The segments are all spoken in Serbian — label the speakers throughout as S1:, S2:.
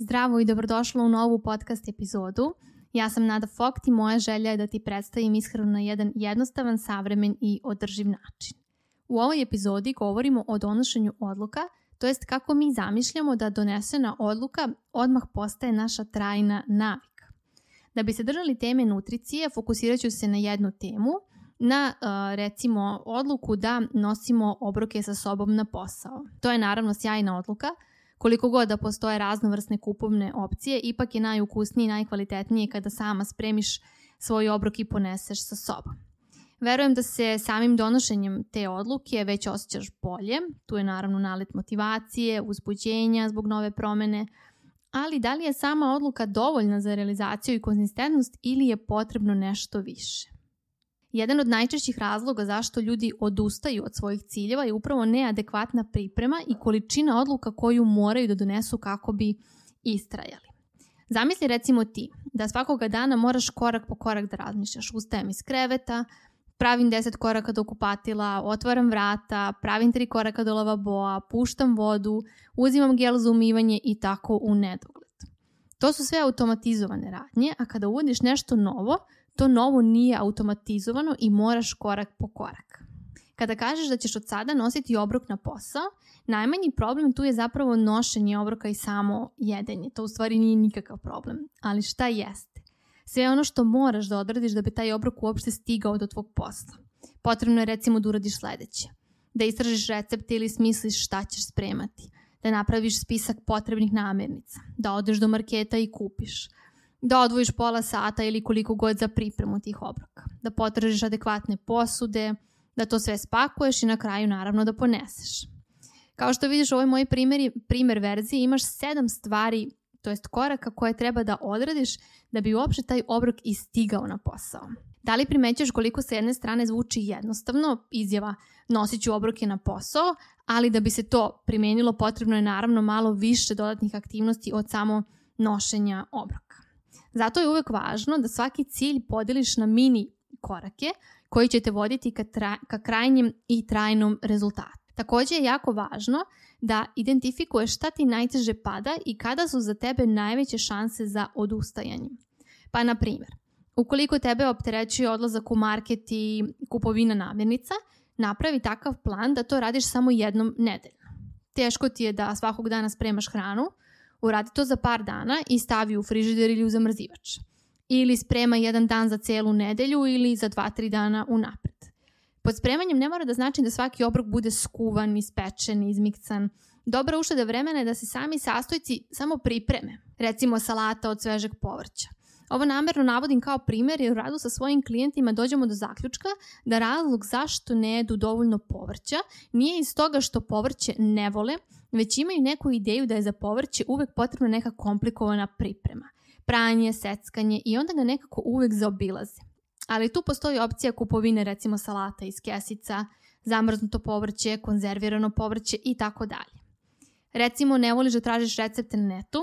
S1: Zdravo i dobrodošla u novu podcast epizodu. Ja sam Nada Fokt i moja želja je da ti predstavim ishranu na jedan jednostavan, savremen i održiv način. U ovoj epizodi govorimo o donošenju odluka, to jest kako mi zamišljamo da donesena odluka odmah postaje naša trajna navika. Da bi se držali teme nutricije, fokusirat ću se na jednu temu, na recimo odluku da nosimo obroke sa sobom na posao. To je naravno sjajna odluka – Koliko god da postoje raznovrsne kupovne opcije, ipak je najukusnije i najkvalitetnije kada sama spremiš svoj obrok i poneseš sa sobom. Verujem da se samim donošenjem te odluke već osjećaš bolje, tu je naravno nalet motivacije, uzbuđenja zbog nove promene, ali da li je sama odluka dovoljna za realizaciju i konzistentnost ili je potrebno nešto više? Jedan od najčešćih razloga zašto ljudi odustaju od svojih ciljeva je upravo neadekvatna priprema i količina odluka koju moraju da donesu kako bi istrajali. Zamisli recimo ti da svakoga dana moraš korak po korak da razmišljaš. Ustajem iz kreveta, pravim 10 koraka do kupatila, otvaram vrata, pravim 3 koraka do lavaboa, puštam vodu, uzimam gel za umivanje i tako u nedogled. To su sve automatizovane radnje, a kada uvodiš nešto novo, to novo nije automatizovano i moraš korak po korak. Kada kažeš da ćeš od sada nositi obrok na posao, najmanji problem tu je zapravo nošenje obroka i samo jedenje. To u stvari nije nikakav problem. Ali šta jeste? Sve ono što moraš da odradiš da bi taj obrok uopšte stigao do tvog posla. Potrebno je recimo da uradiš sledeće. Da istražiš recept ili smisliš šta ćeš spremati. Da napraviš spisak potrebnih namirnica. Da odeš do marketa i kupiš da odvojiš pola sata ili koliko god za pripremu tih obroka, da potražiš adekvatne posude, da to sve spakuješ i na kraju naravno da poneseš. Kao što vidiš u ovoj moj primjer, primer verziji imaš sedam stvari, to jest koraka koje treba da odradiš da bi uopšte taj obrok istigao na posao. Da li primećaš koliko sa jedne strane zvuči jednostavno, izjava nosit ću obroke na posao, ali da bi se to primenilo potrebno je naravno malo više dodatnih aktivnosti od samo nošenja obroka. Zato je uvek važno da svaki cilj podeliš na mini korake koji će te voditi ka, tra, ka krajnjem i trajnom rezultatu. Takođe je jako važno da identifikuješ šta ti najteže pada i kada su za tebe najveće šanse za odustajanje. Pa na primjer, ukoliko tebe opterećuje odlazak u market i kupovina namirnica, napravi takav plan da to radiš samo jednom nedeljno. Teško ti je da svakog dana spremaš hranu, Uradi to za par dana i stavi u frižider ili u zamrzivač. Ili sprema jedan dan za celu nedelju ili za 2-3 dana unapred. Pod spremanjem ne mora da znači da svaki obrok bude skuvan, ispečen, izmikcan. Dobra ušteda vremena je da se sami sastojci samo pripreme, recimo salata od svežeg povrća. Ovo namerno navodim kao primjer jer u radu sa svojim klijentima dođemo do zaključka da razlog zašto ne jedu dovoljno povrća nije iz toga što povrće ne vole, već imaju neku ideju da je za povrće uvek potrebna neka komplikovana priprema. Pranje, seckanje i onda ga nekako uvek zaobilaze. Ali tu postoji opcija kupovine recimo salata iz kesica, zamrznuto povrće, konzervirano povrće i tako dalje. Recimo ne voliš da tražiš recepte na netu,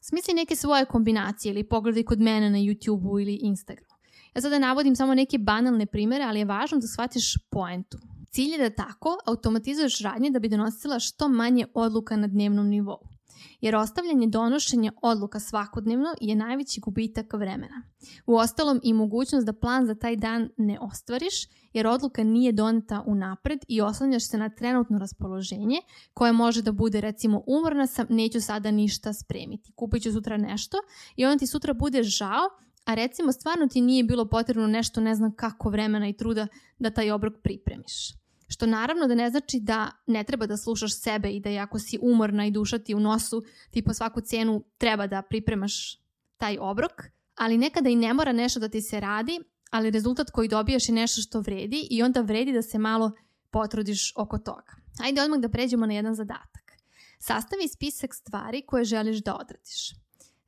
S1: smisli neke svoje kombinacije ili pogledaj kod mene na YouTube-u ili Instagramu. Ja sada navodim samo neke banalne primere, ali je važno da shvatiš poentu. Cilj je da tako automatizuješ radnje da bi donosila što manje odluka na dnevnom nivou. Jer ostavljanje donošenja odluka svakodnevno je najveći gubitak vremena. U ostalom i mogućnost da plan za taj dan ne ostvariš, jer odluka nije doneta u napred i oslanjaš se na trenutno raspoloženje, koje može da bude recimo umorna sam, neću sada ništa spremiti, kupit ću sutra nešto i onda ti sutra bude žao a recimo stvarno ti nije bilo potrebno nešto ne znam kako vremena i truda da taj obrok pripremiš. Što naravno da ne znači da ne treba da slušaš sebe i da ako si umorna i duša ti u nosu, ti po svaku cenu treba da pripremaš taj obrok, ali nekada i ne mora nešto da ti se radi, ali rezultat koji dobijaš je nešto što vredi i onda vredi da se malo potrudiš oko toga. Ajde odmah da pređemo na jedan zadatak. Sastavi spisak stvari koje želiš da odradiš.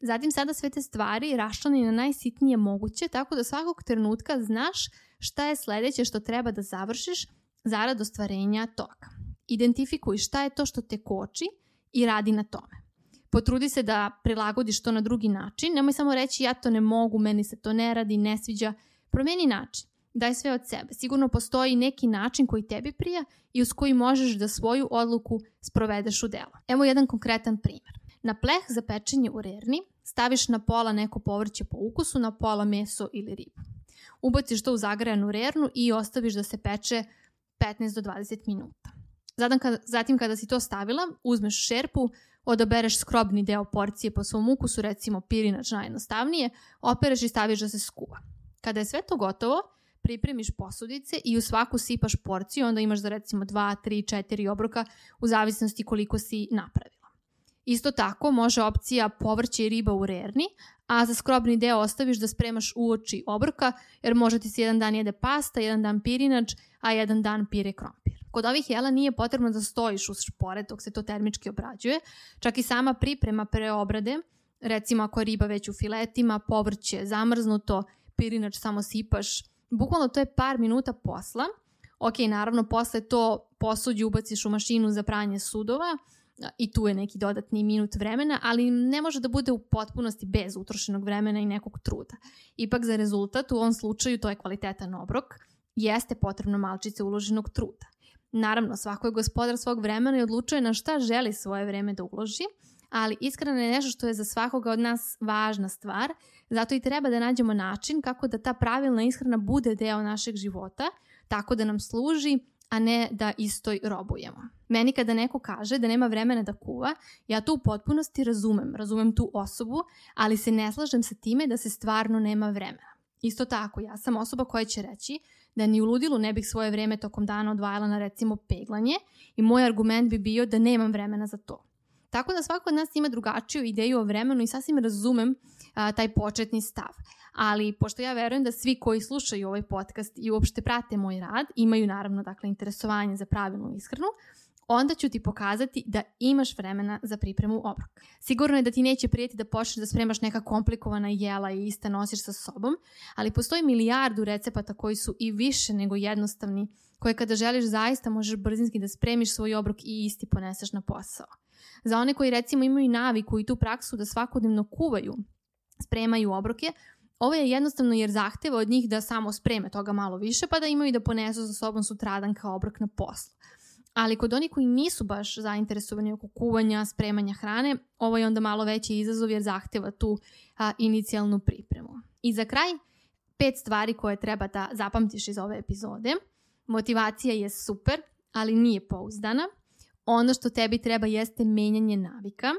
S1: Zatim sada sve te stvari raščlani na najsitnije moguće, tako da svakog trenutka znaš šta je sledeće što treba da završiš zarad ostvarenja toga. Identifikuj šta je to što te koči i radi na tome. Potrudi se da prilagodiš to na drugi način, nemoj samo reći ja to ne mogu, meni se to ne radi, ne sviđa. Promeni način, daj sve od sebe. Sigurno postoji neki način koji tebi prija i uz koji možeš da svoju odluku sprovedeš u delo. Evo jedan konkretan primjer. Na pleh za pečenje u rerni staviš na pola neko povrće po ukusu, na pola meso ili ribu. Ubaciš to u zagrejanu rernu i ostaviš da se peče 15 do 20 minuta. Zatim kada, zatim kada si to stavila, uzmeš šerpu, odabereš skrobni deo porcije po svom ukusu, recimo pirinač najjednostavnije, opereš i staviš da se skuva. Kada je sve to gotovo, pripremiš posudice i u svaku sipaš porciju, onda imaš za recimo 2, 3, 4 obroka u zavisnosti koliko si napravila. Isto tako može opcija povrće i riba u rerni, a za skrobni deo ostaviš da spremaš uoči obroka, jer može ti se jedan dan jede pasta, jedan dan pirinač, a jedan dan pire krompir. Kod ovih jela nije potrebno da stojiš uz šporet dok se to termički obrađuje, čak i sama priprema pre obrade, recimo ako je riba već u filetima, povrće zamrznuto, pirinač samo sipaš, bukvalno to je par minuta posla. Ok, naravno, posle to posuđe ubaciš u mašinu za pranje sudova, i tu je neki dodatni minut vremena, ali ne može da bude u potpunosti bez utrošenog vremena i nekog truda. Ipak za rezultat u ovom slučaju to je kvalitetan obrok, jeste potrebno malčice uloženog truda. Naravno, svako je gospodar svog vremena i odlučuje na šta želi svoje vreme da uloži, ali iskreno je nešto što je za svakoga od nas važna stvar, zato i treba da nađemo način kako da ta pravilna ishrana bude deo našeg života, tako da nam služi a ne da istoj robujemo. Meni kada neko kaže da nema vremena da kuva, ja to u potpunosti razumem, razumem tu osobu, ali se ne slažem sa time da se stvarno nema vremena. Isto tako, ja sam osoba koja će reći da ni u ludilu ne bih svoje vreme tokom dana odvajala na recimo peglanje i moj argument bi bio da nemam vremena za to. Tako da svako od nas ima drugačiju ideju o vremenu i sasvim razumem a, taj početni stav. Ali pošto ja verujem da svi koji slušaju ovaj podcast i uopšte prate moj rad, imaju naravno dakle interesovanje za pravilnu ishranu, onda ću ti pokazati da imaš vremena za pripremu obroka. Sigurno je da ti neće prijeti da počneš da spremaš neka komplikovana jela i ista nosiš sa sobom, ali postoji milijardu recepata koji su i više nego jednostavni, koje kada želiš zaista možeš brzinski da spremiš svoj obrok i isti poneseš na posao. Za one koji recimo imaju naviku i tu praksu da svakodnevno kuvaju, spremaju obroke, Ovo je jednostavno jer zahteva od njih da samo spreme toga malo više pa da imaju da ponesu sa sobom sutradan kao obrok na poslu. Ali kod onih koji nisu baš zainteresovani oko kuvanja, spremanja hrane, ovo je onda malo veći izazov jer zahteva tu a, inicijalnu pripremu. I za kraj, pet stvari koje treba da zapamtiš iz ove epizode. Motivacija je super, ali nije pouzdana. Ono što tebi treba jeste menjanje navika.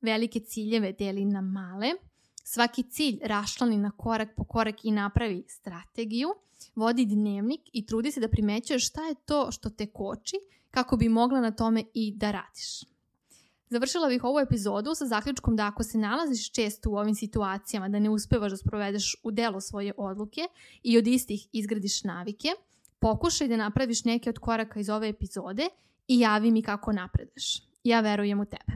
S1: Velike ciljeve deli na male – Svaki cilj rašlani na korak po korak i napravi strategiju, vodi dnevnik i trudi se da primećuješ šta je to što te koči kako bi mogla na tome i da radiš. Završila bih ovu epizodu sa zaključkom da ako se nalaziš često u ovim situacijama da ne uspevaš da sprovedeš u delo svoje odluke i od istih izgradiš navike, pokušaj da napraviš neke od koraka iz ove epizode i javi mi kako napredeš. Ja verujem u tebe.